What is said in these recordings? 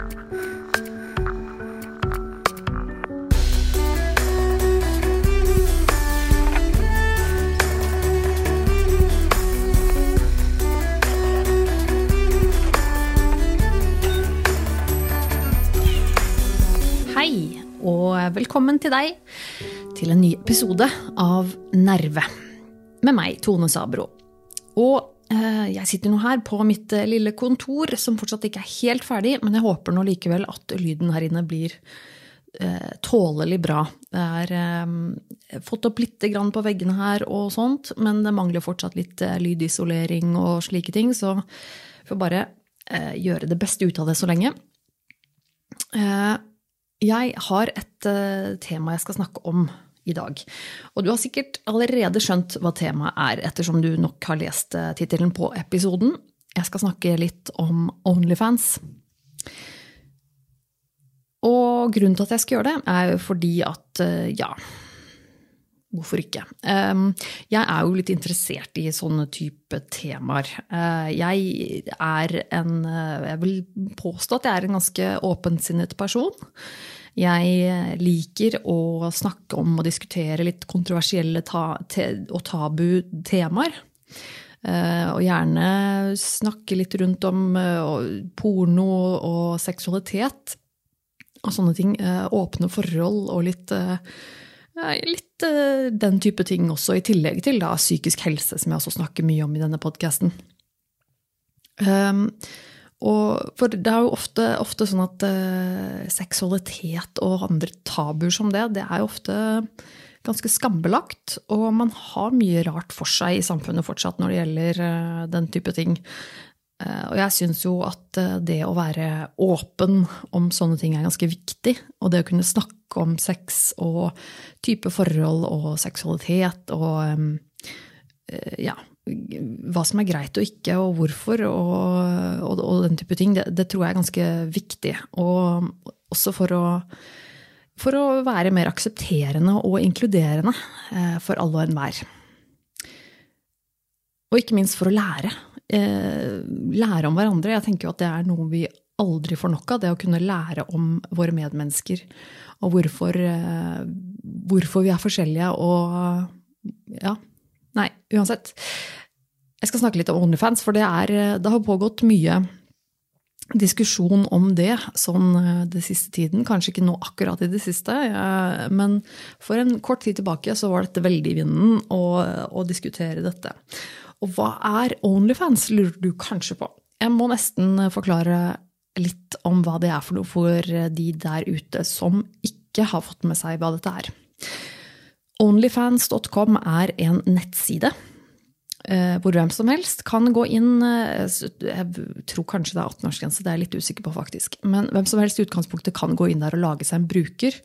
Hei, og velkommen til deg til en ny episode av Nerve. Med meg, Tone Sabro. Og jeg sitter nå her på mitt eh, lille kontor, som fortsatt ikke er helt ferdig, men jeg håper nå likevel at lyden her inne blir eh, tålelig bra. Jeg eh, fått opp litt på veggene her og sånt, men det mangler fortsatt litt eh, lydisolering og slike ting, så vi får bare eh, gjøre det beste ut av det så lenge. Eh, jeg har et tema jeg skal snakke om i dag. Og du har sikkert allerede skjønt hva temaet er, ettersom du nok har lest uh, tittelen på episoden. Jeg skal snakke litt om Onlyfans. Og grunnen til at jeg skal gjøre det, er fordi at uh, ja Hvorfor ikke? Jeg er jo litt interessert i sånne type temaer. Jeg er en Jeg vil påstå at jeg er en ganske åpensinnet person. Jeg liker å snakke om og diskutere litt kontroversielle ta og tabu temaer. Og gjerne snakke litt rundt om porno og seksualitet og sånne ting. Åpne forhold og litt Litt den type ting også, i tillegg til da, psykisk helse, som jeg også snakker mye om i denne podkasten. Um, for det er jo ofte, ofte sånn at uh, seksualitet og andre tabuer som det, det er jo ofte ganske skambelagt. Og man har mye rart for seg i samfunnet fortsatt når det gjelder uh, den type ting. Uh, og jeg syns jo at det å være åpen om sånne ting er ganske viktig. Og det å kunne snakke om sex og type forhold og seksualitet og um, ja, hva som er greit og ikke, og hvorfor, og, og, og den type ting, det, det, tror jeg er ganske viktig. Og også for å, for å være mer aksepterende og inkluderende eh, for alle og enhver. Og ikke minst for å lære. Eh, lære om hverandre. Jeg tenker jo at det er noe vi aldri får nok av. Det å kunne lære om våre medmennesker. Og hvorfor, eh, hvorfor vi er forskjellige og Ja. Nei, uansett. Jeg skal snakke litt om Onlyfans, for det, er, det har pågått mye diskusjon om det sånn den det siste tiden. Kanskje ikke nå akkurat i det siste, men for en kort tid tilbake så var dette veldig i vinden å, å diskutere dette. Og hva er Onlyfans, lurer du kanskje på. Jeg må nesten forklare litt om hva det er for noe for de der ute som ikke har fått med seg hva dette er. Onlyfans.com er en nettside Eh, hvor hvem som helst kan gå inn eh, Jeg tror kanskje det er 18-årsgrense, det er jeg litt usikker på, faktisk. Men hvem som helst i utgangspunktet kan gå inn der og lage seg en bruker.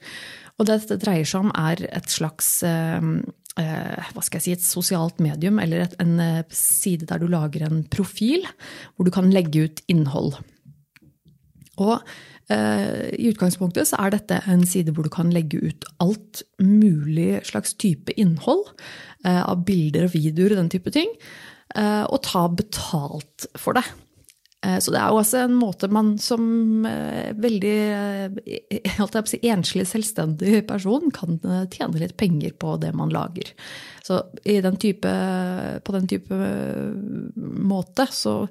Og det dette dreier seg om, er et slags eh, hva skal jeg si, et sosialt medium, eller en side der du lager en profil, hvor du kan legge ut innhold. Og i utgangspunktet så er dette en side hvor du kan legge ut alt mulig slags type innhold. Eh, av bilder og videoer og den type ting, eh, og ta betalt for det. Eh, så det er jo også en måte man som veldig si, enslig, selvstendig person kan tjene litt penger på det man lager. Så den type, på den type måte så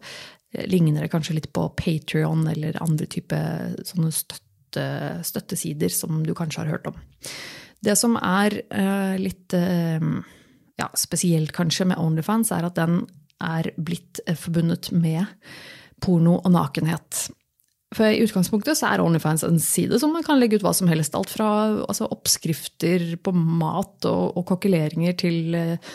ligner det kanskje litt på Patrion eller andre type støtte, støttesider som du kanskje har hørt om. Det som er litt ja, spesielt kanskje med Onlyfans, er at den er blitt eh, forbundet med porno og nakenhet. For I utgangspunktet så er Onlyfans en side som man kan legge ut hva som helst. Alt fra altså, oppskrifter på mat og, og kokkeleringer til eh,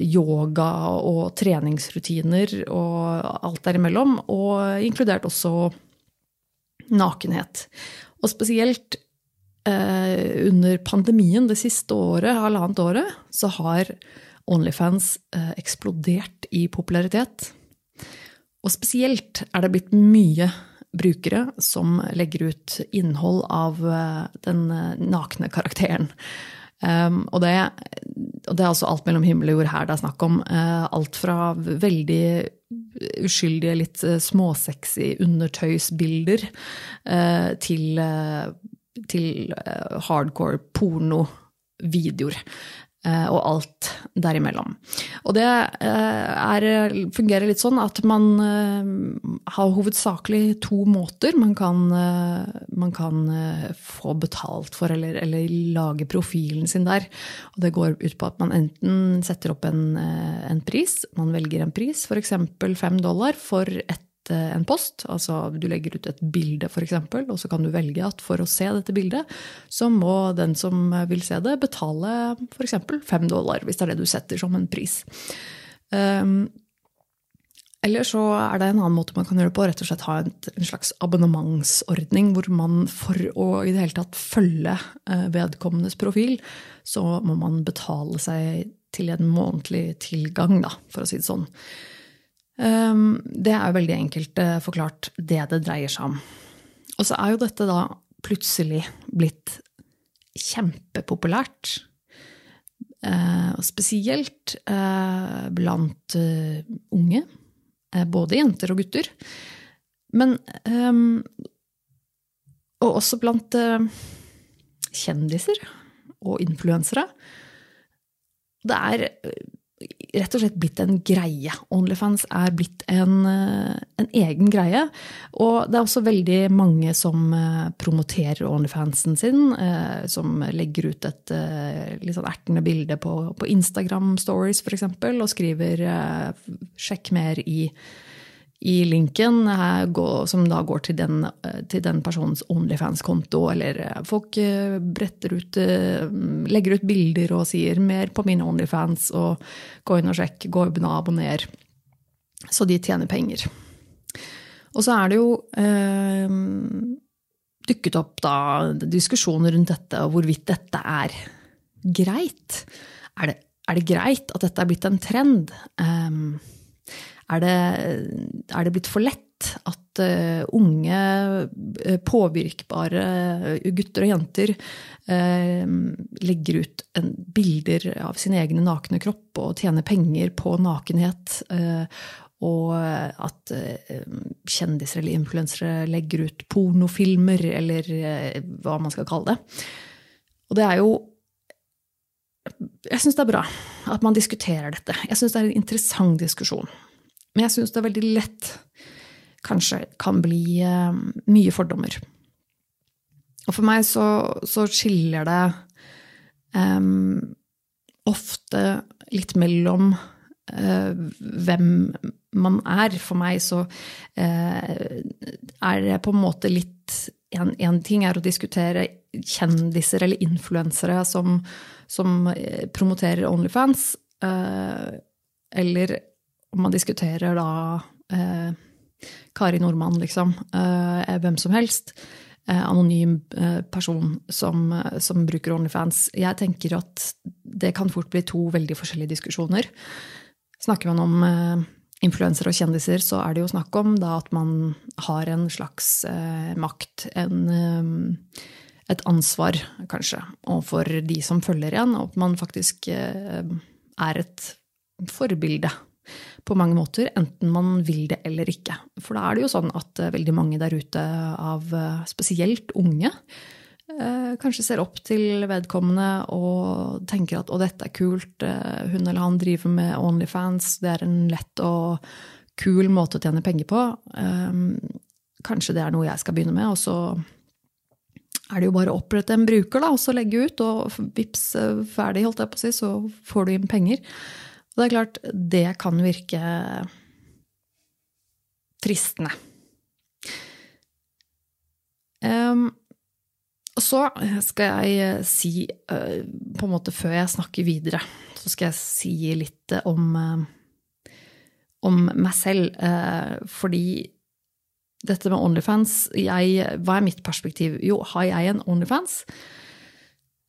yoga og treningsrutiner og alt derimellom. Og inkludert også nakenhet. Og spesielt eh, under pandemien det siste året, halvannet året, så har Onlyfans eh, eksplodert i popularitet. Og spesielt er det blitt mye brukere som legger ut innhold av eh, den eh, nakne karakteren. Um, og, det, og, det, er altså alt mellom himmel og jord her det er snakk om. Uh, alt fra veldig uskyldige, litt uh, småsexy undertøysbilder uh, til, til hardcore pornovideoer. Eh, og alt derimellom. Og det eh, er, fungerer litt sånn at man eh, har hovedsakelig to måter man kan, man kan få betalt for, eller, eller, lage profilen sin der. Og det går ut på at man enten setter opp en, en pris, man velger en pris, f.eks. fem dollar for et Eh, en post. Altså du legger ut et bilde, f.eks., og så kan du velge at for å se dette bildet, så må den som vil se det, betale f.eks. fem dollar, hvis det er det du setter som en pris. Um, eller så er det en annen måte man kan gjøre det på, rett og slett ha en, slags abonnementsordning hvor man for å i det hele tatt følge uh, vedkommendes profil, så må man betale seg til en månedlig tilgang, da, for å si det sånn. Ehm, det er jo veldig enkelt eh, forklart det det dreier seg om. Og så er jo dette da plutselig blitt kjempepopulært. Eh, spesielt eh, blant unge. Både jenter og gutter. Men ehm, Og også blant kjendiser og influensere. Det er rett og slett blitt en greie. Onlyfans er blitt en, eh, en, egen greie. Og det er også veldig mange som eh, promoterer Onlyfansen sin. Eh, som legger ut et litt sånn ertende bilde på, på Instagram Stories f.eks. og skriver 'sjekk mer i' i linken som da går til den, til den personens Onlyfans-konto. Eller eh, folk eh, ut, eh, legger ut bilder og sier 'mer på min Onlyfans', og 'gå inn og sjekk', 'gå inn og abonner'. Så de tjener penger. Og så er det jo eh, dukket opp da diskusjoner rundt dette, og hvorvidt dette er greit. Er det, er det greit at dette er blitt en trend? Um, er det, er det blitt for lett at uh, unge, uh, påvirkbare gutter og jenter legger ut bilder av sin egne nakne kropp og tjener penger på nakenhet? og at kjendiser eller influensere legger ut pornofilmer, eller hva man skal kalle det. Og det er jo Jeg syns det er bra at man diskuterer dette. Jeg syns det er en interessant diskusjon. Men jeg syns det er veldig lett kanskje kan bli uh, mye fordommer. Og for meg så, så skiller det um, ofte litt mellom uh, hvem man er. For meg så uh, er det på en måte litt en, ting er å diskutere kjendiser eller influensere som, som promoterer Onlyfans. eller om man diskuterer da eh, Kari Nordmann, liksom, eh, hvem som helst, eh, anonym eh, person som, som, bruker Onlyfans. Jeg tenker at det kan fort bli to veldig forskjellige diskusjoner. Snakker man om eh, influensere og kjendiser, så er det jo snakk om da at man har en slags eh, makt, en, et ansvar, kanskje, overfor de som følger igjen, og at man faktisk er et forbilde på mange måter, enten man vil det eller ikke. For da er det jo sånn at eh, veldig mange der ute av eh, spesielt unge eh, kanskje ser opp til vedkommende og tenker at 'å, dette er kult', hun eller han driver med Onlyfans, det er en lett og kul måte å tjene penger på. Kanskje det er noe jeg skal begynne med, og så er det jo bare å opprette en bruker, da, og så legge ut, og vips, ferdig, holdt jeg på å si, så får du inn penger. Og det er klart, det kan virke fristende. Um, så skal jeg si, uh, på en måte før jeg snakker videre, så skal jeg si litt om, uh, om meg selv. Fordi dette med Onlyfans jeg, Hva er mitt perspektiv? Jo, har jeg en Onlyfans?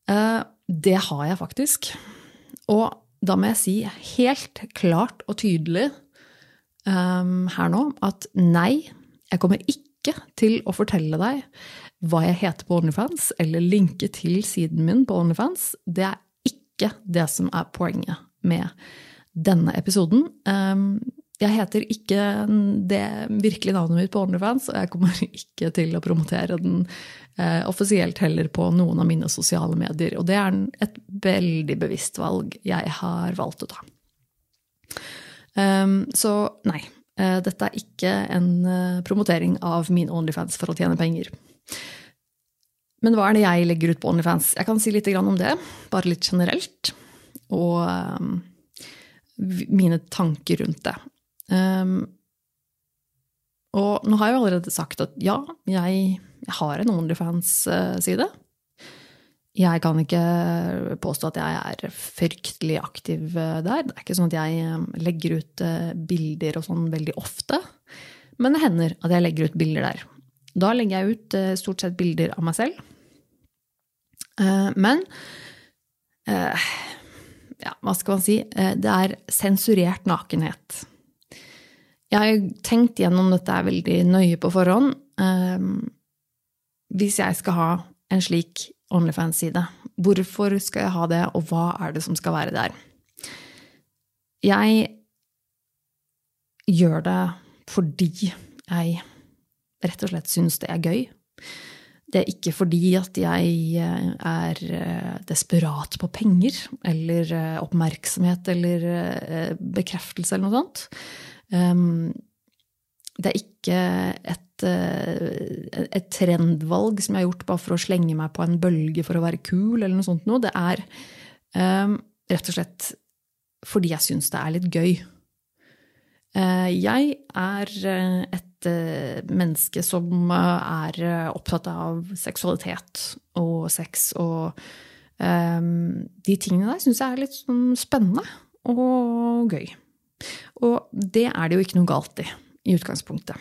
det har jeg faktisk. Og da må jeg si helt klart og tydelig um, her nå at nei, jeg kommer ikke til å fortelle deg hva jeg heter på OnlyFans, eller linke til siden min på OnlyFans. Det er ikke det som er poenget med denne episoden. Ehm, jeg heter ikke det virkelige navnet mitt på OnlyFans, og jeg kommer ikke til å promotere den eh, offisielt heller på noen av mine sosiale medier. Og det er et veldig bevisst valg jeg har valgt å ta. Um, så nei, eh, dette er ikke en eh, promotering av min OnlyFans for å tjene penger. Men hva er det jeg legger ut på OnlyFans? Jeg kan si litt om det, bare litt generelt. Og um, mine tanker rundt det. Um, og nå har jeg jo allerede sagt at ja, jeg, jeg har en OnlyFans-side. Jeg kan ikke påstå at jeg er fryktelig aktiv eh, der. Det er ikke sånn at jeg eh, legger ut eh, bilder og sånn veldig ofte. Men det hender at jeg legger ut bilder der. Da legger jeg ut stort sett bilder av meg selv. Men ja, hva skal man si? Det er sensurert nakenhet. Jeg har tenkt gjennom dette veldig nøye på forhånd. Hvis jeg skal ha en slik OnlyFans-side. Hvorfor skal jeg ha det, og hva er det som skal være der? Jeg gjør det fordi jeg rett og slett syns det er gøy. Det er ikke fordi at jeg eh, er eh, desperat på penger eller eh, oppmerksomhet eller bekreftelse eller noe sånt. Ehm, det er ikke et, eh, et, trendvalg som jeg har gjort bare for å slenge meg på en bølge for å være kul, eller noe sånt noe. Det er um, rett og slett fordi jeg syns det er litt gøy. Uh, jeg er et uh, menneske som er opptatt av seksualitet og sex og um, De tingene der syns jeg er litt sånn spennende og gøy. Og det er det jo ikke noe galt i i utgangspunktet.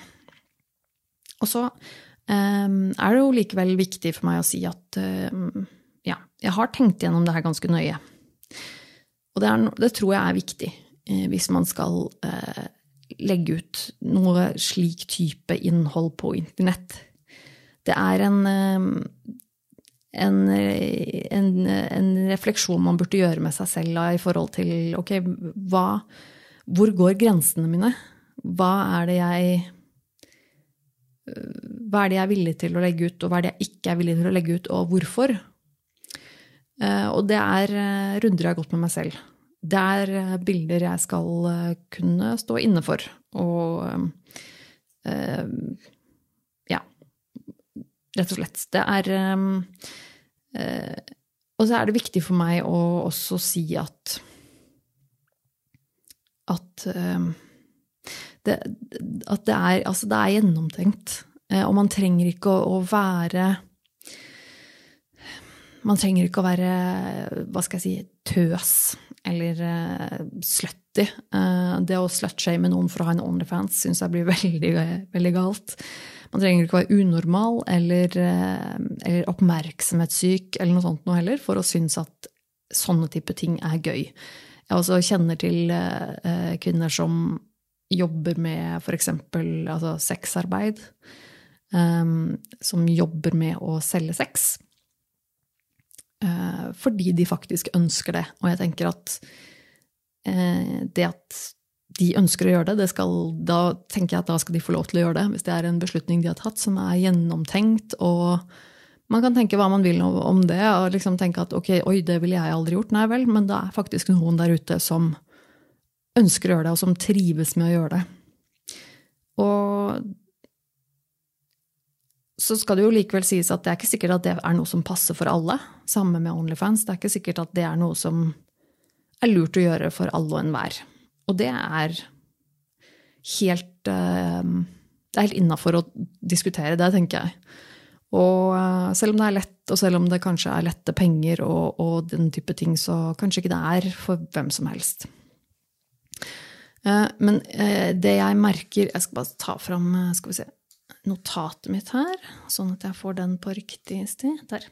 Og så um, er det jo likevel viktig for meg å si at um, ja, jeg har tenkt gjennom det her ganske nøye. Og det, er, det tror jeg er viktig eh, hvis man skal eh, legge ut noe slik type innhold på internett. Det er en, en, en, en, refleksjon man burde gjøre med seg selv i forhold til ok, hva, hvor går grensene mine? hva er det jeg hva er det jeg er villig til å legge ut, og hva er det jeg ikke er villig til å legge ut, og hvorfor? Eh, og det er eh, runder jeg har gått med meg selv. Det er eh, bilder jeg skal kunne stå inne for. Og ja, rett og slett. Det er Og så er det viktig for meg å også si at at det, at det er, altså det er gjennomtenkt. Eh, og man trenger ikke å, å, være Man trenger ikke å være, hva skal jeg si, tøs eller uh, slutty. Uh, det å slutshame noen for å ha en Onlyfans syns jeg blir veldig, veldig galt. Man trenger ikke å være unormal eller, uh, eller oppmerksomhetssyk eller noe sånt noe heller for å synes at sånne type ting er gøy. Jeg også kjenner til kvinner som jobber med f.eks. Altså sexarbeid, um, som jobber med å selge sex. Uh, fordi de faktisk ønsker det. Og jeg tenker at uh, det at de ønsker å gjøre det, det skal, da tenker jeg at da skal de få lov til å gjøre det. Hvis det er en beslutning de har tatt som er gjennomtenkt, og man kan tenke hva man vil om det, og liksom tenke at ok, oi, det ville jeg aldri gjort. Nei vel, men det er faktisk noen der ute som ønsker å gjøre det, og som trives med å gjøre det. Og så skal det jo likevel sies at det er ikke sikkert at det er noe som passer for alle. Samme med Onlyfans. Det er ikke sikkert at det er noe som er lurt å gjøre for alle og enhver. Og det er helt eh, Det er helt innafor å diskutere det, tenker jeg. Og eh, selv om det er lett, og selv om det kanskje er lette penger og, og den type ting, så kanskje ikke det er for hvem som helst. Eh, men eh, det jeg merker Jeg skal bare ta fram skal vi se, notatet mitt her, sånn at jeg får den på riktig sted. Der.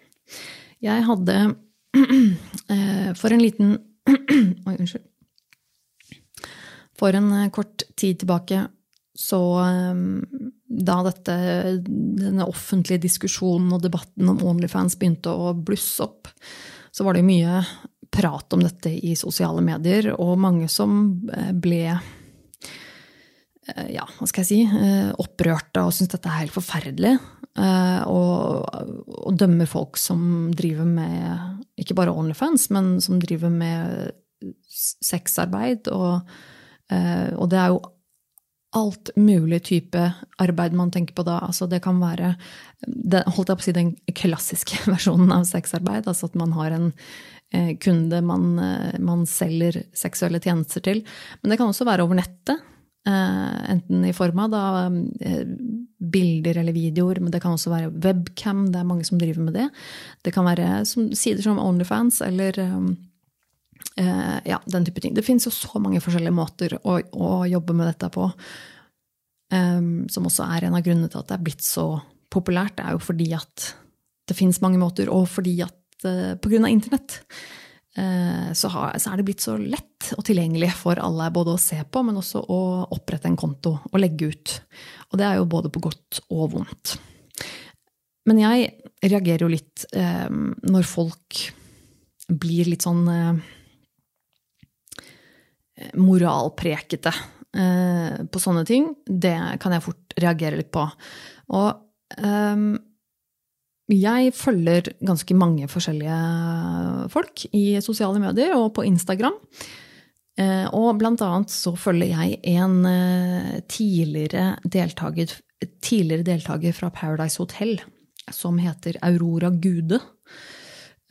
Jeg hadde for en liten Oi, unnskyld. For en kort tid tilbake så da dette, denne offentlige diskusjonen og debatten om Onlyfans begynte å blusse opp, så var det mye prat om dette i sosiale medier, og mange som eh, ble ja, hva skal jeg si, opprørte og syntes dette er helt forferdelig. Og, og dømmer folk som driver med ikke bare Onlyfans, men som driver med sexarbeid. Og, og det er jo alt mulig type arbeid man tenker på da. Altså det kan være det, holdt jeg på å si, den klassiske versjonen av sexarbeid. Altså at man har en eh, kunde man, eh, man, selger seksuelle tjenester til. Men det kan også være over nettet. Eh, enten i form av da, eh, bilder eller videoer, men det kan også være webcam. Det er mange som driver med det. Det kan være som, sider som Onlyfans eller Eh, ja, den type ting. Det finnes jo så mange forskjellige måter å, å jobbe med dette på. Um, som også er en av grunnene til at det er blitt så populært. Det er jo fordi at det finnes mange måter, og fordi at uh, av internett uh, så, har, så, er det blitt så lett og tilgjengelig for alle både å se på, men også å opprette en konto og legge ut. Og det er jo både på godt og vondt. Men jeg reagerer jo litt um, når folk blir litt sånn uh, moralprekete eh, på sånne ting, det kan jeg fort reagere litt på. Og eh, jeg følger ganske mange forskjellige folk i sosiale medier og på Instagram. Eh, og blant annet så følger jeg en eh, tidligere deltaker, tidligere deltaker fra Paradise Hotel som heter Aurora Gude.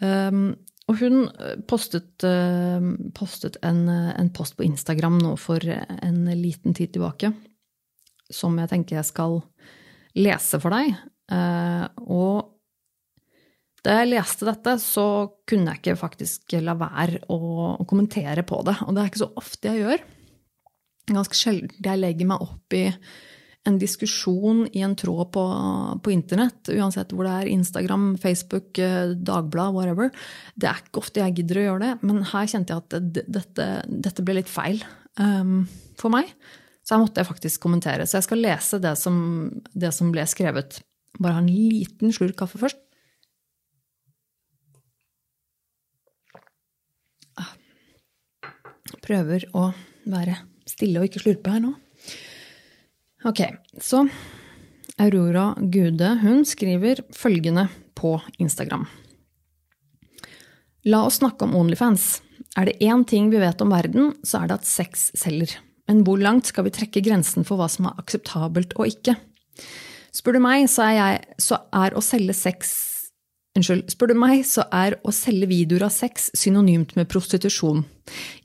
Um, og hun eh, postet, eh, postet en, eh, en, post på Instagram nå for en liten tid tilbake, som jeg tenker jeg skal lese for deg. Og da jeg leste dette, så kunne jeg ikke faktisk la være å, kommentere på det. Og det er ikke så ofte jeg gjør. Ganske sjelden jeg legger meg opp i en diskusjon i en tråd på, på, internett, uansett hvor det er Instagram, Facebook, eh, Dagblad, whatever. Det er ikke ofte jeg gidder å gjøre det, men her kjente jeg at dette, dette ble litt feil um, for meg. Så her måtte jeg faktisk kommentere. Så jeg skal lese det som, det som ble skrevet. Bare ha en liten slurk kaffe først. Ah. Prøver å være stille og ikke slurpe her nå. Ok, så Aurora Gude hun skriver følgende på Instagram. La oss snakke om Onlyfans. Er det én ting vi vet om verden, så er det at sex selger. Men hvor langt skal vi trekke grensen for hva som er akseptabelt og ikke? Spør du meg, så er, jeg, så er å selge sex Unnskyld, spør du meg, så er å selge videoer av sex synonymt med prostitusjon.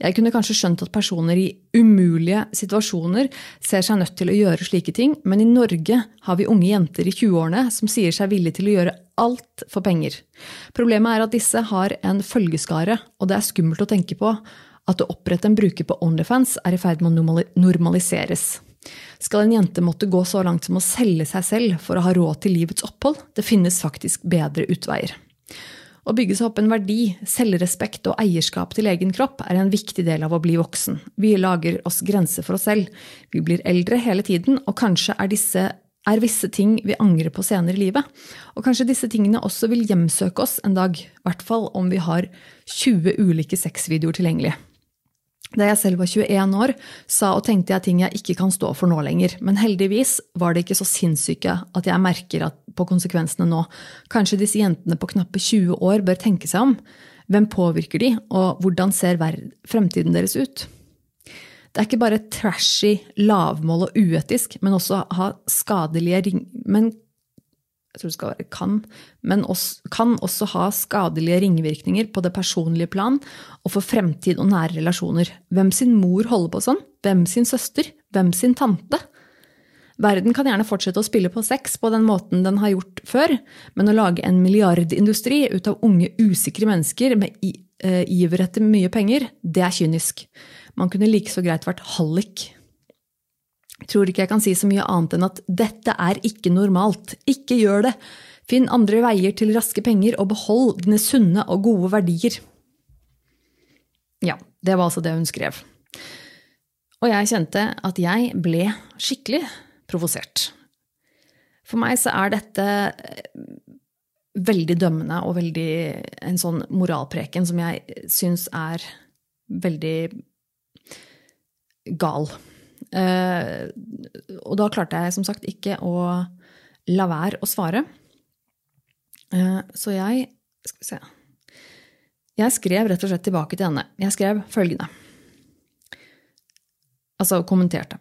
Jeg kunne kanskje skjønt at personer i umulige situasjoner ser seg nødt til å gjøre slike ting, men i Norge har vi unge jenter i 20-årene som sier seg villige til å gjøre alt for penger. Problemet er at disse har en følgeskare, og det er skummelt å tenke på at å opprette en bruker på Onlyfans er i ferd med å normaliseres. Skal en jente måtte gå så langt som å selge seg selv for å ha råd til livets opphold? Det finnes faktisk bedre utveier. Å bygge seg opp en verdi, selvrespekt og eierskap til egen kropp er en viktig del av å bli voksen. Vi lager oss grenser for oss selv. Vi blir eldre hele tiden, og kanskje er, disse, er visse ting vi angrer på senere i livet. Og kanskje disse tingene også vil hjemsøke oss en dag, i hvert fall om vi har 20 ulike sexvideoer tilgjengelig. Da jeg selv var 21 år, sa og tenkte jeg ting jeg ikke kan stå for nå lenger, men heldigvis var det ikke så sinnssyke at jeg merker at, på konsekvensene nå. Kanskje disse jentene på knappe 20 år bør tenke seg om. Hvem påvirker de, og hvordan ser fremtiden deres ut? Det er ikke bare trashy, lavmål og uetisk, men også ha skadelige ring... jeg tror det skal være kan, men også, kan også ha skadelige ringvirkninger på det personlige plan og for fremtid og nære relasjoner. Hvem sin mor holder på sånn? Hvem sin søster? Hvem sin tante? Verden kan gjerne fortsette å spille på sex på den måten den har gjort før, men å lage en milliardindustri ut av unge, usikre mennesker med eh, iver etter mye penger, det er kynisk. Man kunne like så greit vært hallik tror ikke jeg kan si så mye annet enn at dette er ikke normalt. Ikke gjør det. Finn andre veier til raske penger, og behold dine sunne og gode verdier. Ja, det var altså det hun skrev. Og jeg kjente at jeg ble skikkelig provosert. For meg så er dette veldig dømmende og veldig en sånn moralpreken som jeg syns er veldig gal. Uh, og da klarte jeg som sagt ikke å la være å svare. Uh, så jeg Skal vi se Jeg skrev rett og slett tilbake til henne. Jeg skrev følgende. Altså kommenterte.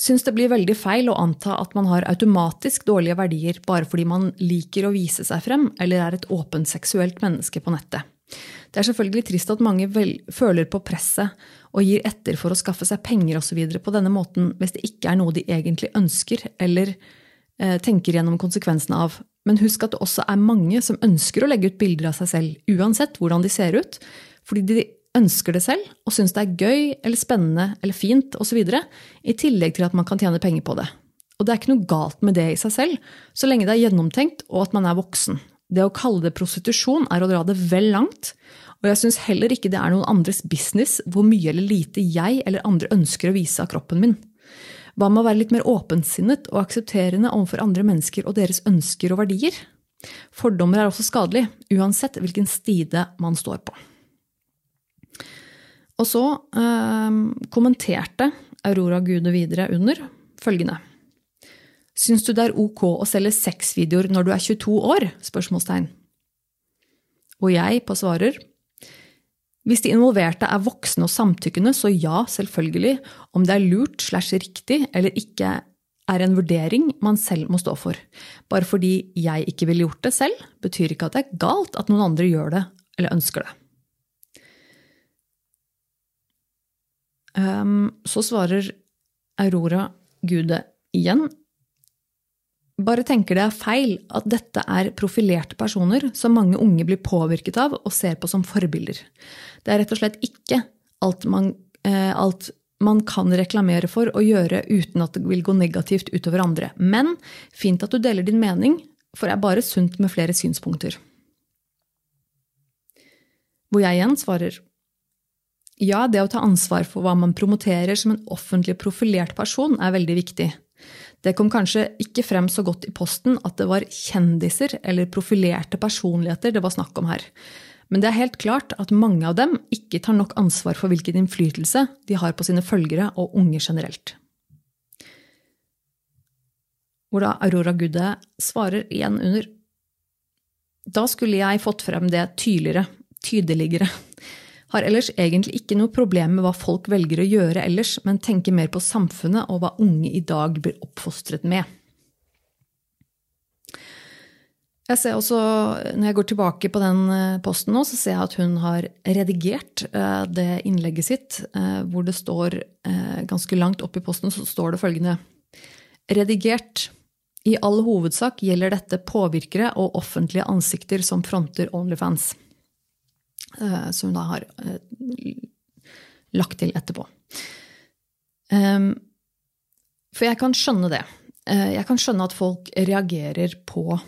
Syns det blir veldig feil å anta at man har automatisk dårlige verdier bare fordi man liker å vise seg frem eller er et åpent seksuelt menneske på nettet. Det er selvfølgelig trist at mange føler på presset og gir etter for å skaffe seg penger osv. på denne måten hvis det ikke er noe de egentlig ønsker eller eh, tenker gjennom konsekvensene av. Men husk at det også er mange som ønsker å legge ut bilder av seg selv, uansett hvordan de ser ut, fordi de ønsker det selv og syns det er gøy eller spennende eller fint osv., i tillegg til at man kan tjene penger på det. Og det er ikke noe galt med det i seg selv, så lenge det er gjennomtenkt og at man er voksen. Det å kalle det prostitusjon er å dra det vel langt, og jeg syns heller ikke det er noen andres business hvor mye eller lite jeg eller andre ønsker å vise av kroppen min. Hva med å være litt mer åpensinnet og aksepterende overfor andre mennesker og deres ønsker og verdier? Fordommer er også skadelig, uansett hvilken stide man står på. Og så eh, kommenterte Aurora Gude videre under følgende. Syns du det er ok å selge sexvideoer når du er 22 år? spørsmålstegn. Og jeg på svarer. Hvis de involverte er voksne og samtykkende, så ja, selvfølgelig. Om det er lurt slash riktig eller ikke, er en vurdering man selv må stå for. Bare fordi jeg ikke ville gjort det selv, betyr ikke at det er galt at noen andre gjør det eller ønsker det. Um, så svarer Aurora Gude igjen. Bare tenker det er feil at dette er profilerte personer som mange unge blir påvirket av og ser på som forbilder. Det er rett og slett ikke alt man, eh, alt man kan reklamere for og gjøre uten at det vil gå negativt utover andre. Men fint at du deler din mening, for det er bare sunt med flere synspunkter. Hvor jeg igjen svarer ja, det å ta ansvar for hva man promoterer som en offentlig profilert person, er veldig viktig. Det kom kanskje ikke frem så godt i posten at det var kjendiser eller profilerte personligheter det var snakk om her. Men det er helt klart at mange av dem ikke tar nok ansvar for hvilken innflytelse de har på sine følgere og unge generelt. Hvor da Aurora Gudde svarer igjen under Da skulle jeg fått frem det tydeligere, tydeligere har ellers egentlig ikke noe problem med hva folk velger å gjøre ellers, men tenker mer på samfunnet og hva unge i dag blir oppfostret med. Jeg ser også, Når jeg går tilbake på den eh, posten nå, så ser jeg at hun har redigert eh, det innlegget sitt, eh, hvor det står ganske langt opp i posten så står det følgende Redigert. I all hovedsak gjelder dette påvirkere og offentlige ansikter som fronter Onlyfans. Eh, som hun da har eh, lagt til etterpå. Ehm, for jeg kan skjønne det. Eh, jeg kan skjønne at folk reagerer på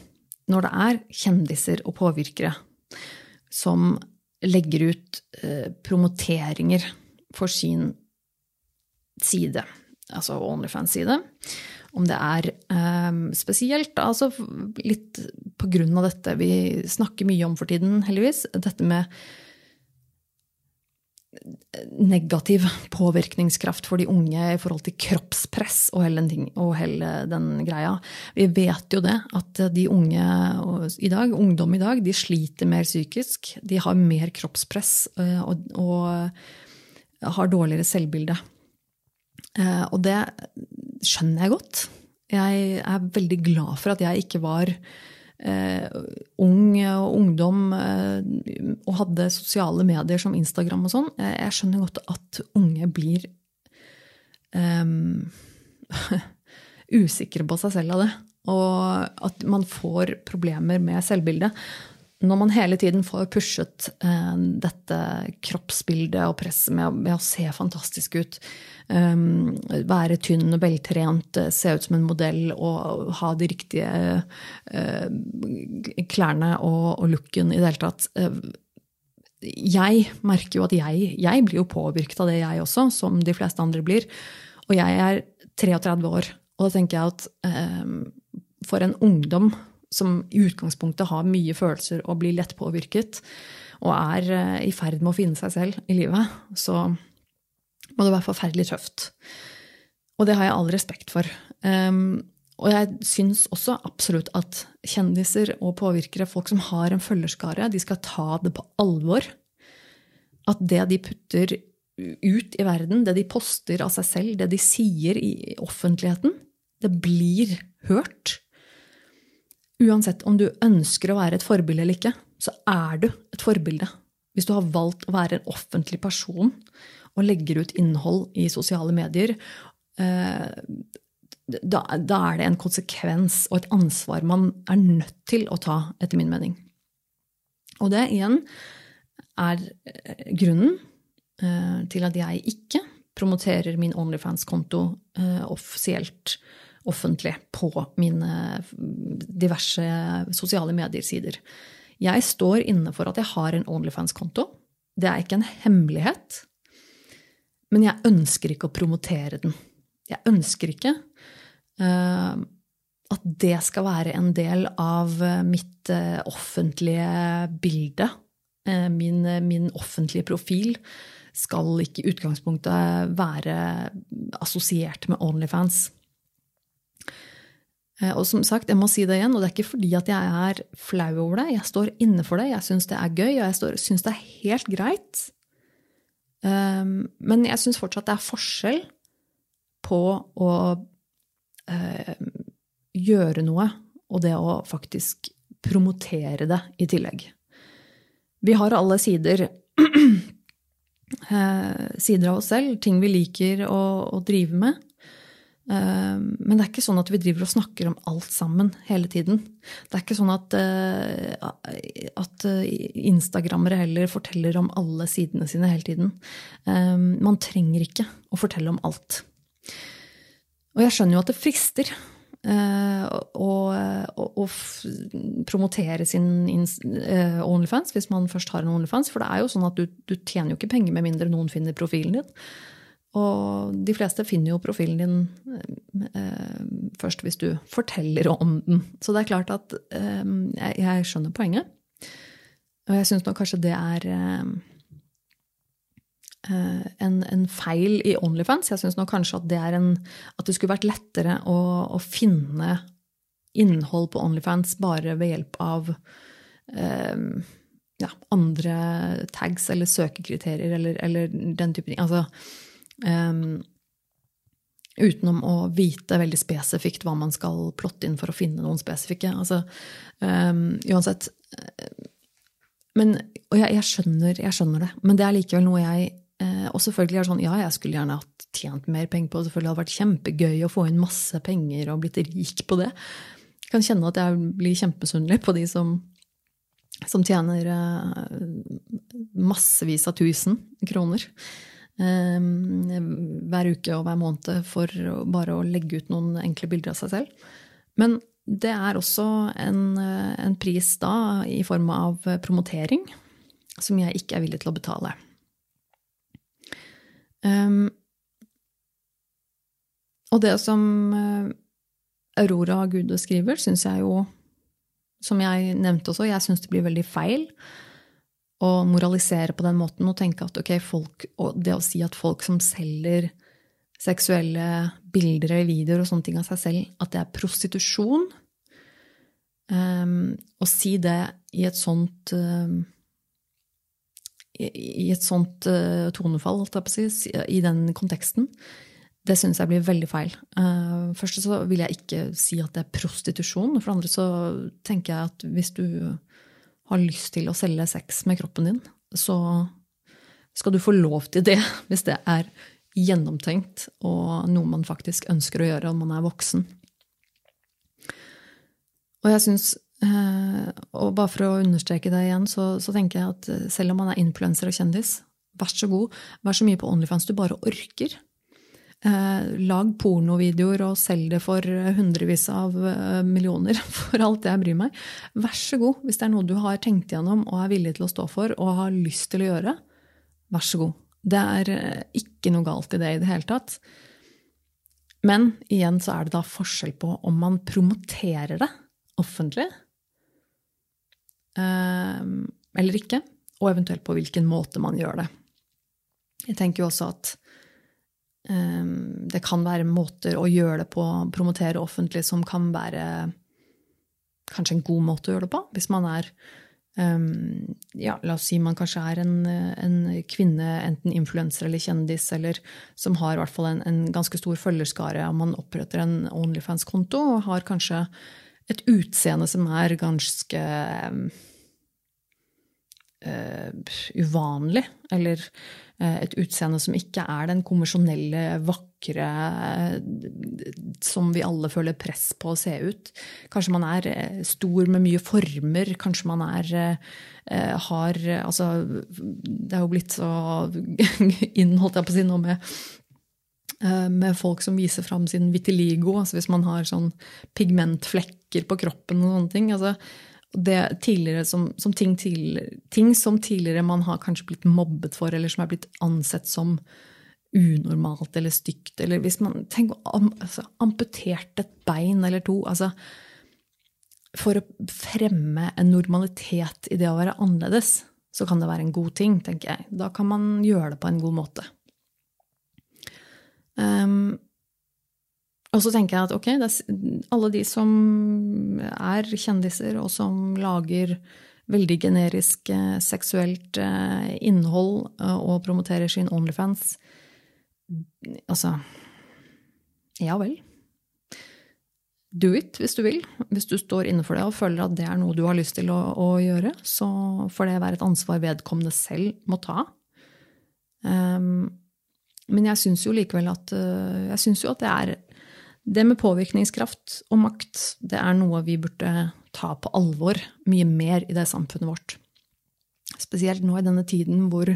når det er kjendiser og påvirkere som legger ut promoteringer for sin side, altså Onlyfans-side. Om det er um, spesielt, altså litt på grunn av dette vi snakker mye om for tiden, heldigvis, dette med negativ påvirkningskraft for de unge i forhold til kroppspress og hele, den, og hele den greia. Vi vet jo det, at de unge i dag, ungdom i dag, de sliter mer psykisk. De har mer kroppspress eh, og, og har dårligere selvbilde. Eh, og det skjønner jeg godt. Jeg er veldig glad for at jeg ikke var eh, ung og ungdom eh, og hadde sosiale medier som Instagram og sånn. Jeg, jeg skjønner godt at unge blir eh, usikre på seg selv av det. Og at man får problemer med selvbildet når man hele tiden får pushet eh, dette kroppsbildet og presset med, med, å se fantastisk ut, um, være tynn og veltrent, eh, se ut som en modell og ha de riktige uh, klærne og, og, looken i det hele tatt uh, Jeg merker jo at jeg, jeg blir jo påvirket av det, jeg også, som de fleste andre blir. Og jeg er 33 år, og da tenker jeg at um, for en ungdom som i utgangspunktet har mye følelser og blir lett påvirket, og er eh, i ferd med å finne seg selv i livet, så må det være forferdelig tøft. Og det har jeg all respekt for. Um, og jeg syns også absolutt at kjendiser og påvirkere, folk som har en følgerskare, de skal ta det på alvor. At det de putter ut i verden, det de poster av seg selv, det de sier i offentligheten, det blir hørt. Uansett om du ønsker å være et forbilde eller ikke, så er du et forbilde. Hvis du har valgt å være en offentlig person og legger ut innhold i sosiale medier, eh, da, er det en konsekvens og et ansvar man er nødt til å ta, etter min mening. Og det igjen er eh, grunnen eh, til at jeg ikke promoterer min Onlyfans-konto offisielt offentlig på mine diverse sosiale medier-sider. Jeg står inne for at jeg har en Onlyfans-konto. Det er ikke en hemmelighet. Men jeg ønsker ikke å promotere den. Jeg ønsker ikke uh, at det skal være en del av mitt uh, offentlige bilde. Uh, min, min, offentlige profil skal ikke i utgangspunktet være assosiert med Onlyfans. Eh, og som sagt, jeg må si det igjen, og det er ikke fordi at jeg er flau over det. Jeg står inne for det, jeg syns det er gøy, og jeg syns det er helt greit. Um, men jeg syns fortsatt det er forskjell på å uh, gjøre noe og det å faktisk promotere det i tillegg. Vi har alle sider, uh, sider av oss selv, ting vi liker å, å drive med. Ehm, men det er ikke sånn at vi driver og snakker om alt sammen hele tiden. Det er ikke sånn at, eh, at eh, instagrammere heller forteller om alle sidene sine hele tiden. Ehm, man trenger ikke å fortelle om alt. Og jeg skjønner jo at det frister eh, å, promotere sin Onlyfans hvis man først har en Onlyfans. For det er jo sånn at du, du tjener jo ikke penger med mindre noen finner profilen din. Og de fleste finner jo profilen din eh, først hvis du forteller om den. Så det er klart at eh, jeg, jeg, skjønner poenget. Og jeg syns nok kanskje det er eh, eh, en, en, feil i Onlyfans. Jeg syns nok kanskje at det, en, at det skulle vært lettere å, å, finne innhold på Onlyfans bare ved hjelp av eh, ja, andre tags eller søkekriterier eller, eller den type ting. Altså, Um, utenom å vite veldig spesifikt hva man skal plotte inn for å finne noen spesifikke. Altså, um, uansett. Men, og jeg, jeg, skjønner, jeg, skjønner, det, men det er likevel noe jeg eh, Og selvfølgelig er det sånn, ja, jeg skulle gjerne hatt tjent mer penger på det. Selvfølgelig hadde det vært kjempegøy å få inn masse penger og blitt rik på det. Jeg kan kjenne at jeg blir kjempemisunnelig på de som, som tjener eh, massevis av tusen kroner. Ehm, hver uke og hver måned for bare å legge ut noen enkle bilder av seg selv. Men det er også en, eh, en pris da i form av promotering som jeg ikke er villig til å betale. Um, og det som eh, Aurora Gude skriver, syns jeg jo, som jeg nevnte også, jeg syns det blir veldig feil å moralisere på den måten og tenke at ok, folk, det å si at folk som selger seksuelle bilder eller videoer og sånne ting av seg selv, at det er prostitusjon um, Å si det i et sånt um, i et sånt uh, tonefall, i den konteksten, det syns jeg blir veldig feil. Uh, først så vil jeg ikke si at det er prostitusjon. For det andre så tenker jeg at hvis du har lyst til å selge sex med kroppen din, så skal du få lov til det hvis det er gjennomtenkt og noe man faktisk ønsker å gjøre om man er voksen. Og jeg synes, eh, og bare for å understreke det igjen, så, så tenker jeg at selv om man er influenser og kjendis, vær så god, vær så mye på Onlyfans du bare orker. Eh, lag pornovideoer og selg det for hundrevis av eh, millioner, for alt jeg bryr meg. Vær så god, hvis det er noe du har tenkt gjennom og er villig til å stå for og har lyst til å gjøre. Vær så god. Det er eh, ikke noe galt i det i det hele tatt. Men igjen så er det da forskjell på om man promoterer det offentlig eh, eller ikke, og eventuelt på hvilken måte man gjør det. Jeg tenker jo også at eh, det kan være måter å gjøre det på, promotere offentlig, som kan være kanskje en god måte å gjøre det på. Hvis man er um, ja, La oss si man kanskje er en, en kvinne, enten influenser eller kjendis, eller som har i hvert fall en, en ganske stor følgerskare, man oppretter en Onlyfans-konto og har kanskje et utseende som er ganske uh, uvanlig, eller et utseende som ikke er den konvensjonelle, vakre uh, som vi alle føler press på å se ut. Kanskje man er stor med mye former, kanskje man er har Altså, det er jo blitt så inn, holdt jeg på å si, nå med med folk som viser fram sin vitiligo. altså Hvis man har sånn pigmentflekker på kroppen og sånne ting. altså det tidligere som, som ting, tidligere, ting, som tidligere man har kanskje blitt mobbet for, eller som er blitt ansett som unormalt eller stygt. Eller hvis man tenker altså, amputert et bein eller to. altså For å fremme en normalitet i det å være annerledes, så kan det være en god ting, tenker jeg. Da kan man gjøre det på en god måte. Um, og så tenker jeg at ok, alle de som er kjendiser, og som lager veldig generisk eh, seksuelt eh, innhold eh, og promoterer sin Onlyfans Altså Ja vel. Do it hvis du vil. Hvis du står inne for det og føler at det er noe du har lyst til å, å gjøre, så får det være et ansvar vedkommende selv må ta. Um, men jeg syns jo likevel at jo at det er det med påvirkningskraft og makt, det er noe vi burde ta på alvor mye mer i det samfunnet vårt. Spesielt nå i denne tiden hvor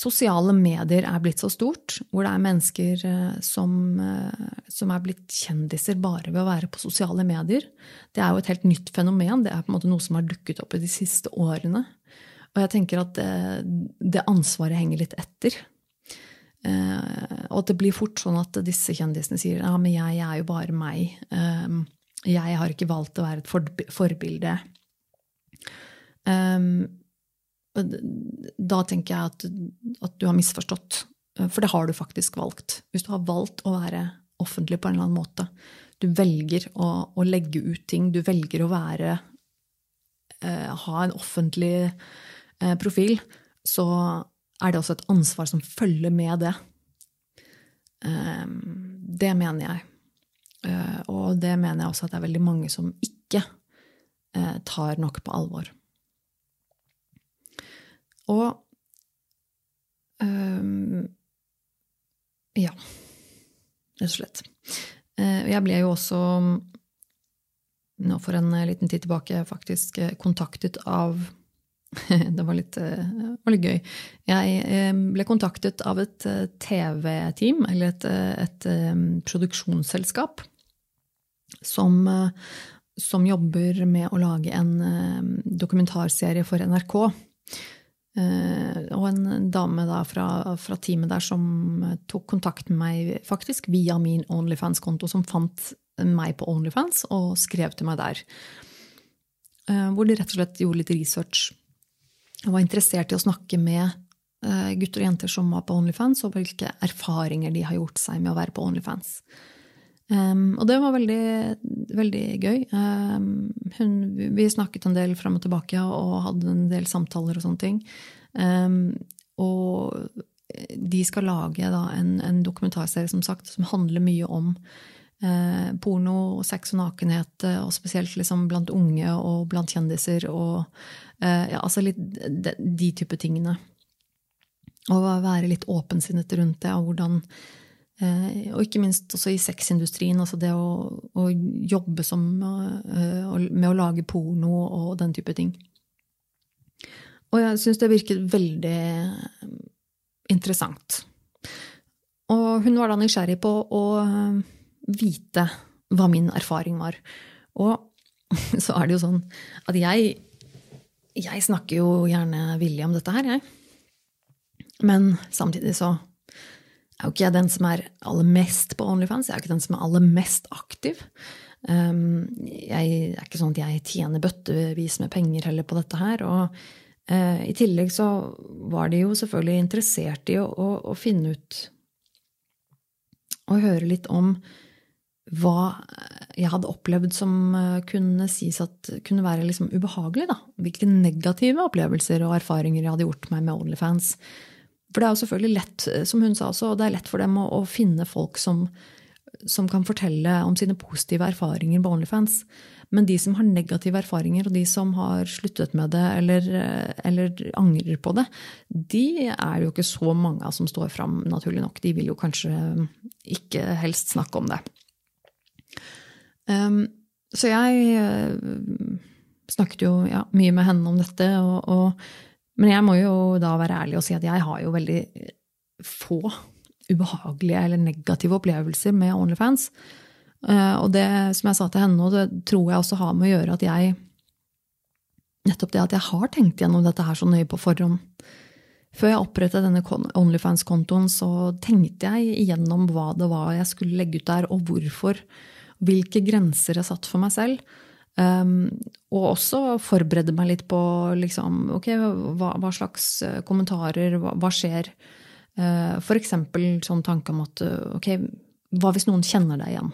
sosiale medier er blitt så stort, hvor det er mennesker eh, som, eh, som, er blitt kjendiser bare ved å være på sosiale medier. Det er jo et helt nytt fenomen. Det er på en måte noe som har dukket opp i de siste årene. Og jeg tenker at det, det ansvaret henger litt etter. Uh, og det blir fort sånn at disse kjendisene sier ja, men jeg er jo bare meg. Um, jeg har ikke valgt å være et forbilde. Um, da tenker jeg at, at, du har misforstått. For det har du faktisk valgt. Hvis du har valgt å være offentlig på en eller annen måte. Du velger å, å legge ut ting. Du velger å være uh, Ha en offentlig uh, profil. Så er det også et ansvar som følger med det. Ehm, det mener jeg. Eh, og det mener jeg også at det er veldig mange som ikke eh, tar nok på alvor. Og um, Ja, rett og slett. Eh, jeg ble jo også nå for en liten tid tilbake faktisk kontaktet av det var litt, eh, var litt, gøy. Jeg eh, ble kontaktet av et eh, TV-team, eller et, et, produksjonsselskap, som, som, jobber med å lage en dokumentarserie for NRK. Og en dame da fra, fra teamet der som tok kontakt med meg faktisk via min Onlyfans-konto, som fant meg på Onlyfans og skrev til meg der. Hvor de rett og slett gjorde litt research jeg var interessert i å snakke med uh, gutter og jenter som var på Onlyfans, og hvilke erfaringer de har gjort seg med å være på Onlyfans. Um, og det var veldig, veldig gøy. Um, hun, vi snakket en del fram og tilbake og hadde en del samtaler og sånne ting. Um, og de skal lage da, en, en, dokumentarserie som sagt, som handler mye om eh, porno sex og nakenhet, og spesielt liksom blant unge og blant kjendiser. og Eh, ja, altså litt de, de type tingene. Og være litt åpensinnet rundt det, og hvordan eh, Og ikke minst også i sexindustrien. Altså det å, å jobbe som, eh, med å lage porno og den type ting. Og jeg syns det virket veldig interessant. Og hun var da nysgjerrig på å vite hva min erfaring var. Og så er det jo sånn at jeg jeg snakker jo gjerne villig om dette her, jeg. Men samtidig så er jo ikke jeg den som er aller mest på Onlyfans. Jeg er ikke den som er aller mest aktiv. Um, jeg er ikke sånn at jeg tjener bøttevis med penger heller på dette her. Og uh, i tillegg så var de jo selvfølgelig interessert i å, å, å finne ut og høre litt om hva jeg hadde opplevd som uh, kunne sies at kunne være liksom ubehagelig. Da. Hvilke negative opplevelser og erfaringer jeg hadde gjort meg med Onlyfans. For det er jo selvfølgelig lett, eh, som hun sa også, det er lett for dem å, å finne folk som, som, kan fortelle om sine positive erfaringer på Onlyfans. Men de som har negative erfaringer, og de som har sluttet med det eller, eh, eller angrer på det, de er det jo ikke så mange av som står fram, naturlig nok. De vil jo kanskje ikke helst snakke om det. Um, så jeg uh, snakket jo ja, mye med henne om dette, og, og men jeg må jo da være ærlig og si at jeg har jo veldig få ubehagelige eller negative opplevelser med Onlyfans. Uh, og det som jeg sa til henne, nå, det tror jeg også har med å gjøre at jeg Nettopp det at jeg har tenkt gjennom dette her så nøye på forhånd. Før jeg opprettet denne Onlyfans-kontoen, så tenkte jeg igjennom hva det var jeg skulle legge ut der, og hvorfor. Hvilke grenser jeg satt for meg selv. Um, og også forberede meg litt på liksom, ok, hva, hva slags eh, kommentarer, hva, hva skjer? Uh, for eksempel sånn tanke om at eh, ok, hva hvis noen kjenner deg igjen?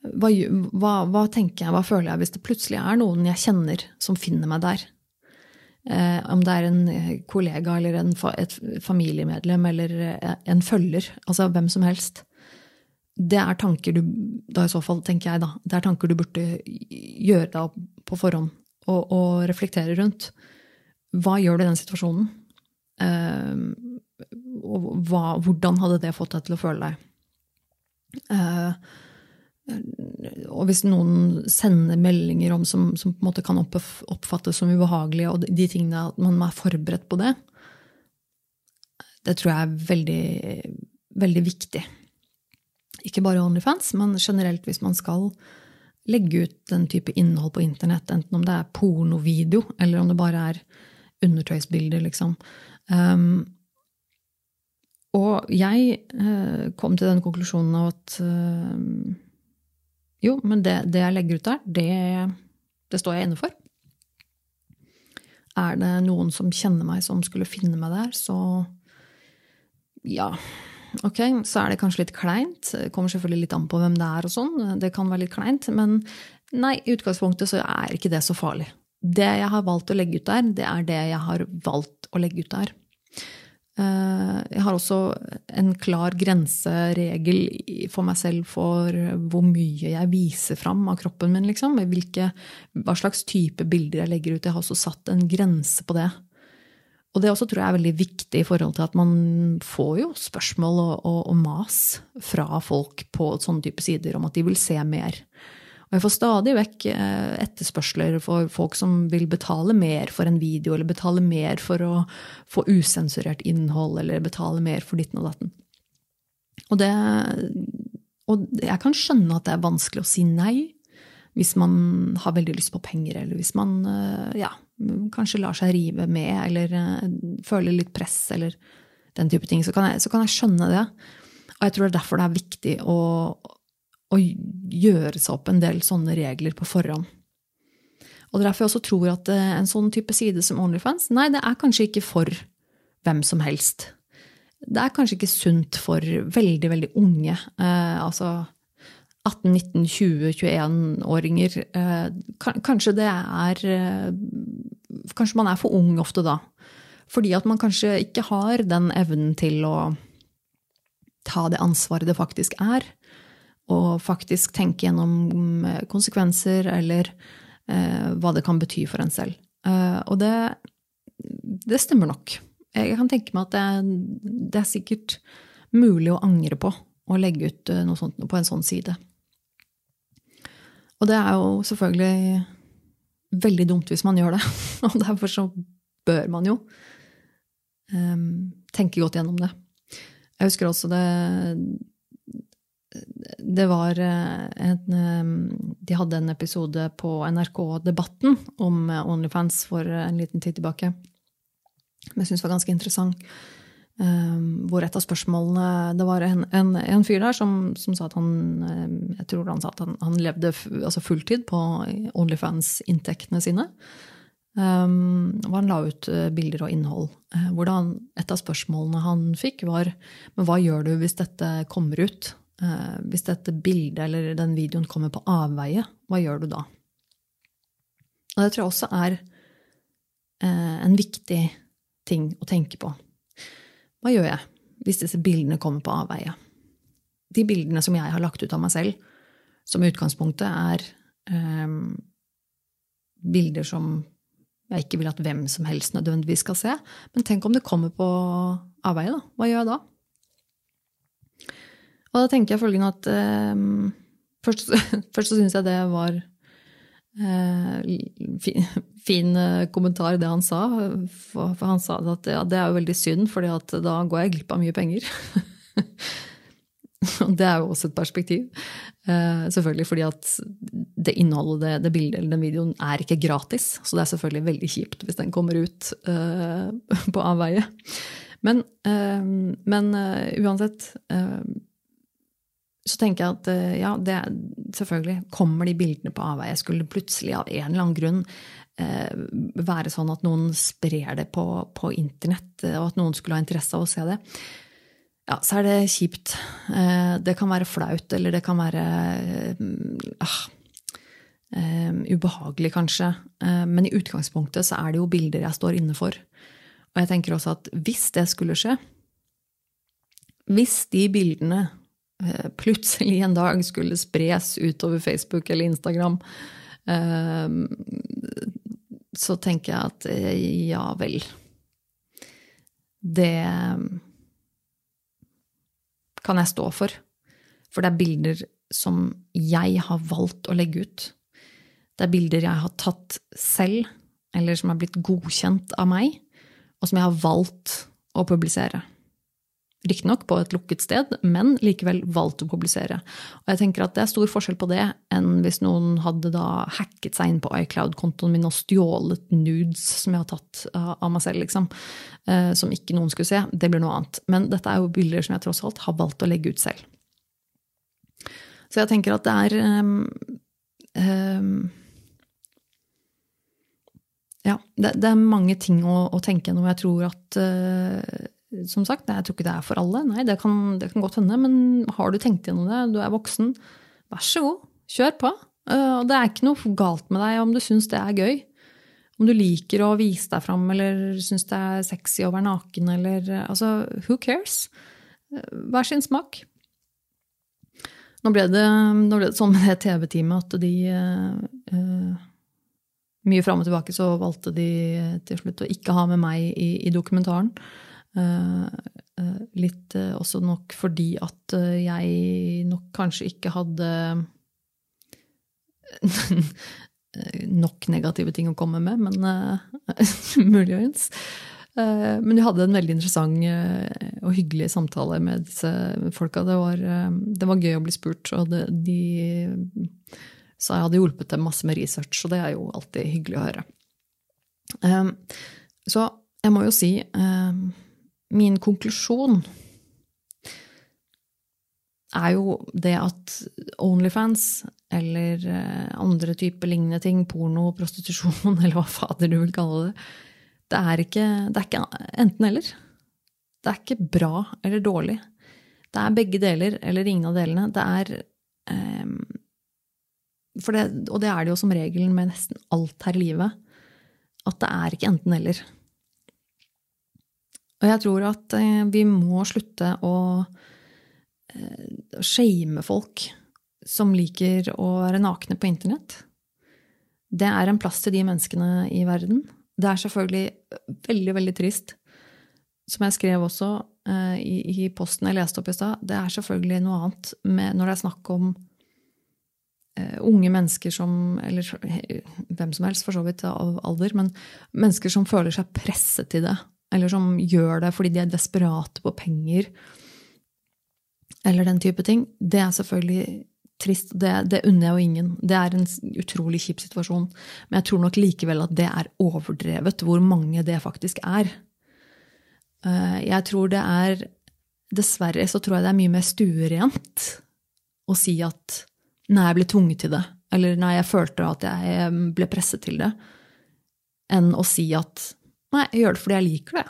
Hva, hva, hva, tenker jeg, hva føler jeg hvis det plutselig er noen jeg kjenner som finner meg der? Eh, om det er en kollega eller en, et familiemedlem eller en følger, altså hvem som helst det er tanker du da i så fall, tenker jeg da, det er tanker du burde gjøre deg opp på forhånd og, og reflektere rundt. Hva gjør du i den situasjonen? Uh, og hva, hvordan hadde det fått deg til å føle deg? Uh, og hvis noen sender meldinger om som, som på en måte kan oppfattes som ubehagelige, og de tingene at man er forberedt på det, det tror jeg er veldig, veldig viktig. Ikke bare Onlyfans, men generelt hvis man skal legge ut den type innhold på internett, enten om det er pornovideo, eller om det bare er undertøysbilder, liksom. Um, og jeg uh, kom til den konklusjonen av at uh, jo, men det, det, jeg legger ut der, det, det står jeg inne for. Er det noen som kjenner meg, som skulle finne meg der, så ja ok, så er det kanskje litt kleint. Kommer selvfølgelig litt an på hvem det er og sånn. Det kan være litt kleint. Men nei, i utgangspunktet så er ikke det så farlig. Det jeg har valgt å legge ut der, det er det jeg har valgt å legge ut der. Eh, jeg har også en klar grenseregel for meg selv for hvor mye jeg viser fram av kroppen min. Liksom. Hvilke, hva slags type bilder jeg legger ut. Jeg har også satt en grense på det. Og det også tror jeg er veldig viktig i forhold til at man får jo spørsmål og, og, og mas fra folk på sånne type sider om at de vil se mer. Og jeg får stadig vekk eh, etterspørsler for folk som vil betale mer for en video, eller betale mer for å få usensurert innhold, eller betale mer for ditten og datten. Og, det, og jeg kan skjønne at det er vanskelig å si nei hvis man har veldig lyst på penger, eller hvis man eh, ja, kanskje lar seg rive med, eller eh, føler litt press, eller den type ting, så kan jeg, så kan jeg skjønne det. Og jeg tror det er derfor det er viktig å, å gjøre seg opp en del sånne regler på forhånd. Og det er derfor jeg også tror at eh, en sånn type side som OnlyFans, nei, det er kanskje ikke for hvem som helst. Det er kanskje ikke sunt for veldig, veldig unge. Eh, altså 18-, 19-, 20-, 21-åringer. Eh, kanskje det er eh, Kanskje man er for ung ofte da. Fordi at man kanskje ikke har den evnen til å ta det ansvaret det faktisk er. Og faktisk tenke gjennom eh, konsekvenser eller hva det kan bety for en selv. Og det, det, stemmer nok. Jeg kan tenke meg at det, det er sikkert mulig å angre på å legge ut noe sånt på en sånn side. Og det er jo selvfølgelig veldig dumt hvis man gjør det. Og derfor så bør man jo um, tenke godt gjennom det. Jeg husker også det Det var eh, en ehm, De hadde en episode på NRK Debatten om Onlyfans for en liten tid tilbake. Som jeg syns var ganske interessant. Um, hvor et av spørsmålene Det var en, en, en fyr der som, som, sa at han Jeg tror han sa at han, han levde altså fulltid på Onlyfans-inntektene sine. Um, han la ut bilder og innhold. Uh, hvordan et av spørsmålene han fikk, var Men hva gjør du hvis dette kommer ut? Uh, hvis dette bildet eller den videoen kommer på avveie, hva gjør du da? Og det tror jeg også er uh, en viktig ting å tenke på. Hva gjør jeg hvis disse bildene kommer på avveie? De bildene som jeg har lagt ut av meg selv, som i utgangspunktet er eh, bilder som jeg ikke vil at hvem som helst nødvendigvis skal se. Men tenk om det kommer på avveie, da. Hva gjør jeg da? Og da tenker jeg følgende at eh, Først, først så syns jeg det var Eh, fin, kommentar i det han sa. For, han sa at ja, det er jo veldig synd, for da går jeg glipp av mye penger. Det er jo også et perspektiv. Uh, selvfølgelig fordi at det innholdet, det, det, bildet eller den videoen er ikke gratis. Så det er selvfølgelig veldig kjipt hvis den kommer ut uh, på avveie. Men, men uansett så tenker jeg at eh, ja, det, selvfølgelig kommer de bildene på avveie. Skulle plutselig av en eller annen grunn eh, være sånn at noen sprer det på, på, internett, og at noen skulle ha interesse av å se det, ja, så er det kjipt. Eh, det kan være flaut, eller det kan være eh, ah, eh, ubehagelig, kanskje. Eh, men i utgangspunktet så er det jo bilder jeg står inne for. Og jeg tenker også at hvis det skulle skje, hvis de bildene Eh, plutselig en dag skulle spres utover Facebook eller Instagram, eh, så tenker jeg at eh, ja vel. Det kan jeg stå for. For det er bilder som jeg har valgt å legge ut. Det er bilder jeg har tatt selv, eller som er blitt godkjent av meg, og som jeg har valgt å publisere. Riktignok på et lukket sted, men likevel valgt å publisere. Og jeg tenker at Det er stor forskjell på det enn hvis noen hadde da hacket seg inn på iCloud-kontoen min og stjålet nudes som jeg har tatt av meg selv, liksom, eh, som ikke noen skulle se. Det blir noe annet. Men dette er jo bilder som jeg tross alt har valgt å legge ut selv. Så jeg tenker at det er um, um, Ja, det, det, er mange ting å, å tenke gjennom. Jeg tror at uh, som sagt, jeg tror ikke det er for alle. Nei, det kan, det kan godt hende. Men har du tenkt gjennom det, du er voksen, vær så god, kjør på. Eh, og det er ikke noe galt med deg om du syns det er gøy. Om du liker å vise deg fram eller syns det er sexy å være naken eller Altså, who cares? Eh, hver sin smak. Nå ble det, nå ble det sånn med det TV-teamet at de uh, Mye fram og tilbake så valgte de til slutt å ikke ha med meg i, i dokumentaren. Eh, eh, litt eh, også nok fordi at jeg nok kanskje ikke hadde nok negative ting å komme med, men muligens. Men jeg hadde en veldig interessant og hyggelig samtale med disse folka. Det var, det var gøy å bli spurt, og det, de sa jeg hadde hjulpet dem masse med research, og det er jo alltid hyggelig å høre. Så jeg må jo si min konklusjon er jo det at Onlyfans eller eh, andre typer lignende ting, porno, prostitusjon, eller hva fader du vil kalle det, det er ikke, ikke enten-eller. Det er ikke bra eller dårlig. Det er begge deler eller ingen av delene. Det er um, det, Og det er det jo som regel med nesten alt her i livet. At det er ikke enten-eller. Og jeg tror at eh, vi må slutte å eh, shame folk som liker å være nakne på internett. Det er en plass til de menneskene i verden. Det er selvfølgelig veldig, veldig trist. Som jeg skrev også uh, i, posten jeg leste opp i stad, det er selvfølgelig noe annet når det er snakk om unge mennesker som Eller hvem som helst, for så vidt, av alder, men mennesker som føler seg presset til det eller som gjør det fordi de er desperate på penger, eller den type ting, det er selvfølgelig trist. Det, det unner jeg jo ingen. Det er en utrolig kjip situasjon. Men jeg tror nok likevel at det er overdrevet hvor mange det faktisk er. Jeg tror det er Dessverre så tror jeg det er mye mer stuerent å si at nei, jeg ble tvunget til det, eller nei, jeg følte at jeg ble presset til det, enn å si at nei, jeg gjør det fordi jeg liker det.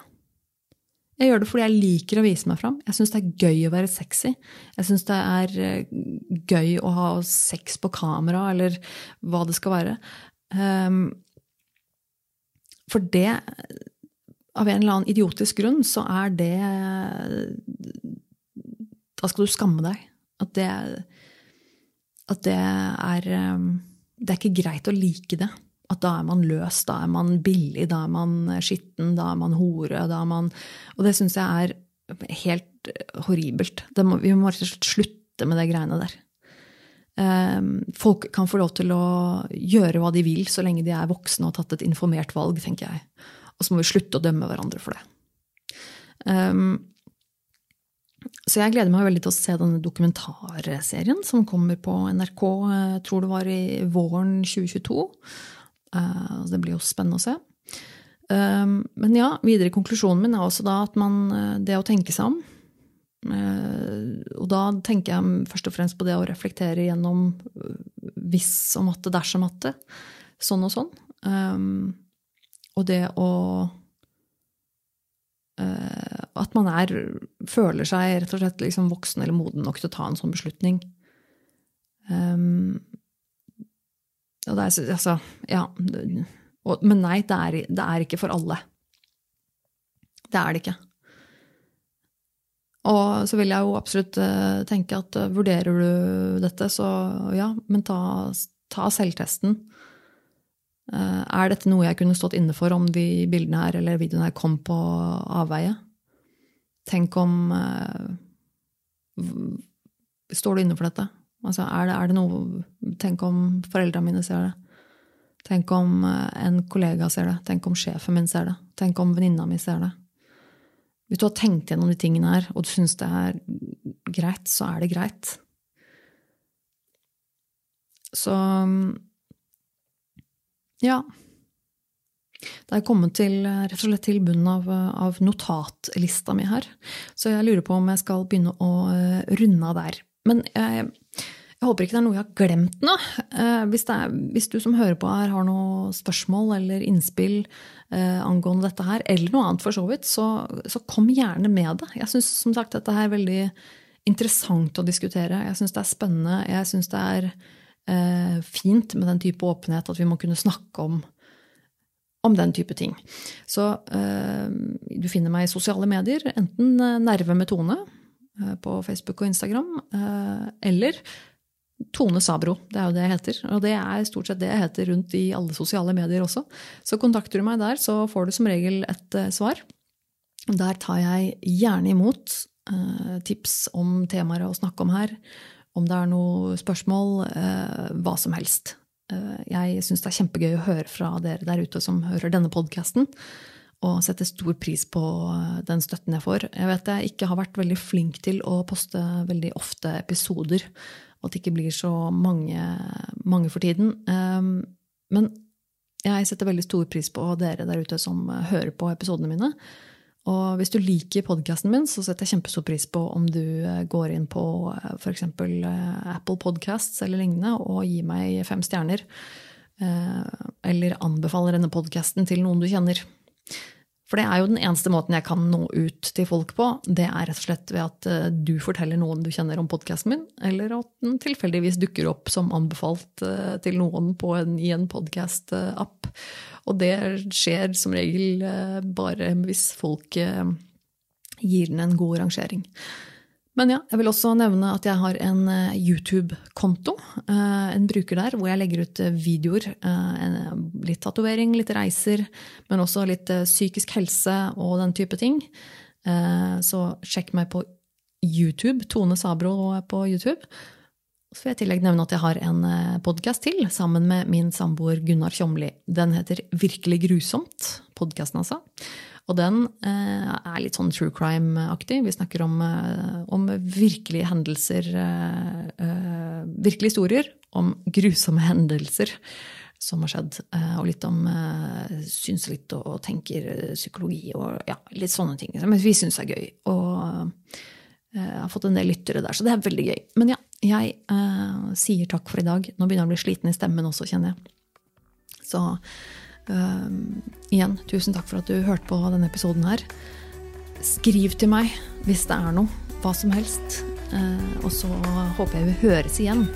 Jeg gjør det fordi jeg liker å vise meg fram. Jeg syns det er gøy å være sexy. Jeg syns det er eh, gøy å ha sex på kamera, eller hva det skal være. Um, for det Av en eller annen idiotisk grunn så er det Da skal du skamme deg. At det, at det er ehm, Det er ikke greit å like det. At da er man løs, da er man billig, da er man skitten, da er man hore. Da er man, og det syns jeg er helt horribelt. Må, vi må rett og slett slutte med de greiene der. Um, folk kan få lov til å gjøre hva de vil, så lenge de er voksne og har tatt et informert valg, tenker jeg. Og så må vi slutte å dømme hverandre for det. Um, så jeg gleder meg veldig til å se denne dokumentarserien som kommer på NRK, jeg tror det var i våren 2022. Eh, det blir jo spennende å se. Um, men ja, videre konklusjonen min er også da at man eh, Det å tenke seg om. Eh, og da tenker jeg først og fremst på det å reflektere gjennom hvis og matte, dersom matte. Sånn og sånn. Um, og det å At man er, føler seg rett og slett liksom voksen eller moden nok til å ta en sånn beslutning. Og det er, altså, ja. Men nei, det er, det er ikke for alle. Det er det ikke. Og så vil jeg jo absolutt eh, tenke at eh, vurderer du dette, så ja, men ta, ta selvtesten. Eh, er dette noe jeg kunne stått inne for om de bildene her eller videoene her kom på avveie? Tenk om Står du inne for dette? Altså, er det, er det noe Tenk om foreldrene mine ser det. Tenk om eh, en kollega ser det. Tenk om sjefen min ser det. Tenk om venninna mi ser det. Hvis du har tenkt gjennom de tingene her, og du syns det er greit, så er det greit. Så ja. Da er kommet til, rett og slett til bunnen av, av notatlista mi her. Så jeg lurer på om jeg skal begynne å eh, runde av der. Men jeg, jeg håper ikke det er noe jeg har glemt nå. Eh, hvis, er, hvis, du som hører på her har noen spørsmål eller innspill eh, angående dette her, eller noe annet for så vidt, så, så kom gjerne med det. Jeg syns som sagt dette er veldig interessant å diskutere. Jeg syns det er spennende. Jeg syns det er eh, fint med den type åpenhet, at vi må kunne snakke om om den type ting. Så eh, du finner meg i sosiale medier, enten eh, Nerve med Tone Eh, på Facebook og Instagram. Eh, eller Tone Sabro. Det er jo det jeg heter. Og det er stort sett det jeg heter rundt i alle sosiale medier også. Så kontakter du meg der, så får du som regel et eh, svar. Der tar jeg gjerne imot tips om temaer å snakke om her. Om det er noe spørsmål. hva som helst. jeg syns det er kjempegøy å høre fra dere der ute som hører denne podkasten og setter stor pris på eh, den støtten jeg får. Jeg vet jeg ikke har vært veldig flink til å poste veldig ofte episoder, og at det ikke blir så mange, mange for tiden. Ehm, men jeg setter veldig stor pris på dere der ute som hører på episodene mine. Og hvis du liker podkasten min, så setter jeg kjempestor pris på om du eh, går inn på eh, f.eks. Apple Podcasts eller lignende og gir meg fem stjerner. Eller anbefaler denne podkasten til noen du kjenner. For det er jo den eneste måten jeg kan nå ut til folk på. Det er rett og slett ved at eh, du forteller noen du kjenner om podkasten min, eller at den tilfeldigvis dukker opp som anbefalt eh, til noen en, i en podkast-app. Og det skjer som regel eh, bare hvis folk gir den en god rangering. Men ja, jeg vil også nevne at jeg har en eh, YouTube-konto. Eh, en bruker der hvor jeg legger ut eh, videoer. Litt tatovering, litt reiser, men også litt psykisk helse og den type ting. Så sjekk meg på YouTube. Tone Sabro på YouTube. Så vil jeg i tillegg nevne at jeg har en podkast til sammen med min samboer Gunnar Tjomli. Den heter Virkelig grusomt. Podkasten, altså. Og den eh, er litt sånn true crime-aktig. Vi snakker om, eh, om virkelige hendelser, eh, virkelige historier om grusomme hendelser. som har skjedd. eh, Og litt om eh, syns litt og, tenker eh, psykologi og ja, litt sånne ting. Som vi syns er gøy. Og eh, jeg har fått en del lyttere der, så det er veldig gøy. Men ja, jeg eh, sier takk for i dag. Nå begynner jeg å bli sliten i stemmen også, kjenner jeg. Så eh, igjen, tusen takk for at du hørte på denne episoden her. Skriv til meg hvis det er noe, hva som helst. Eh, og så håper jeg vi høres igjen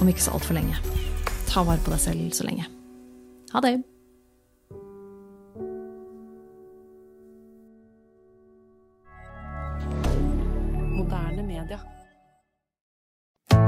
om ikke så altfor lenge. Ta vare på deg selv så lenge. Ha det! Moderne.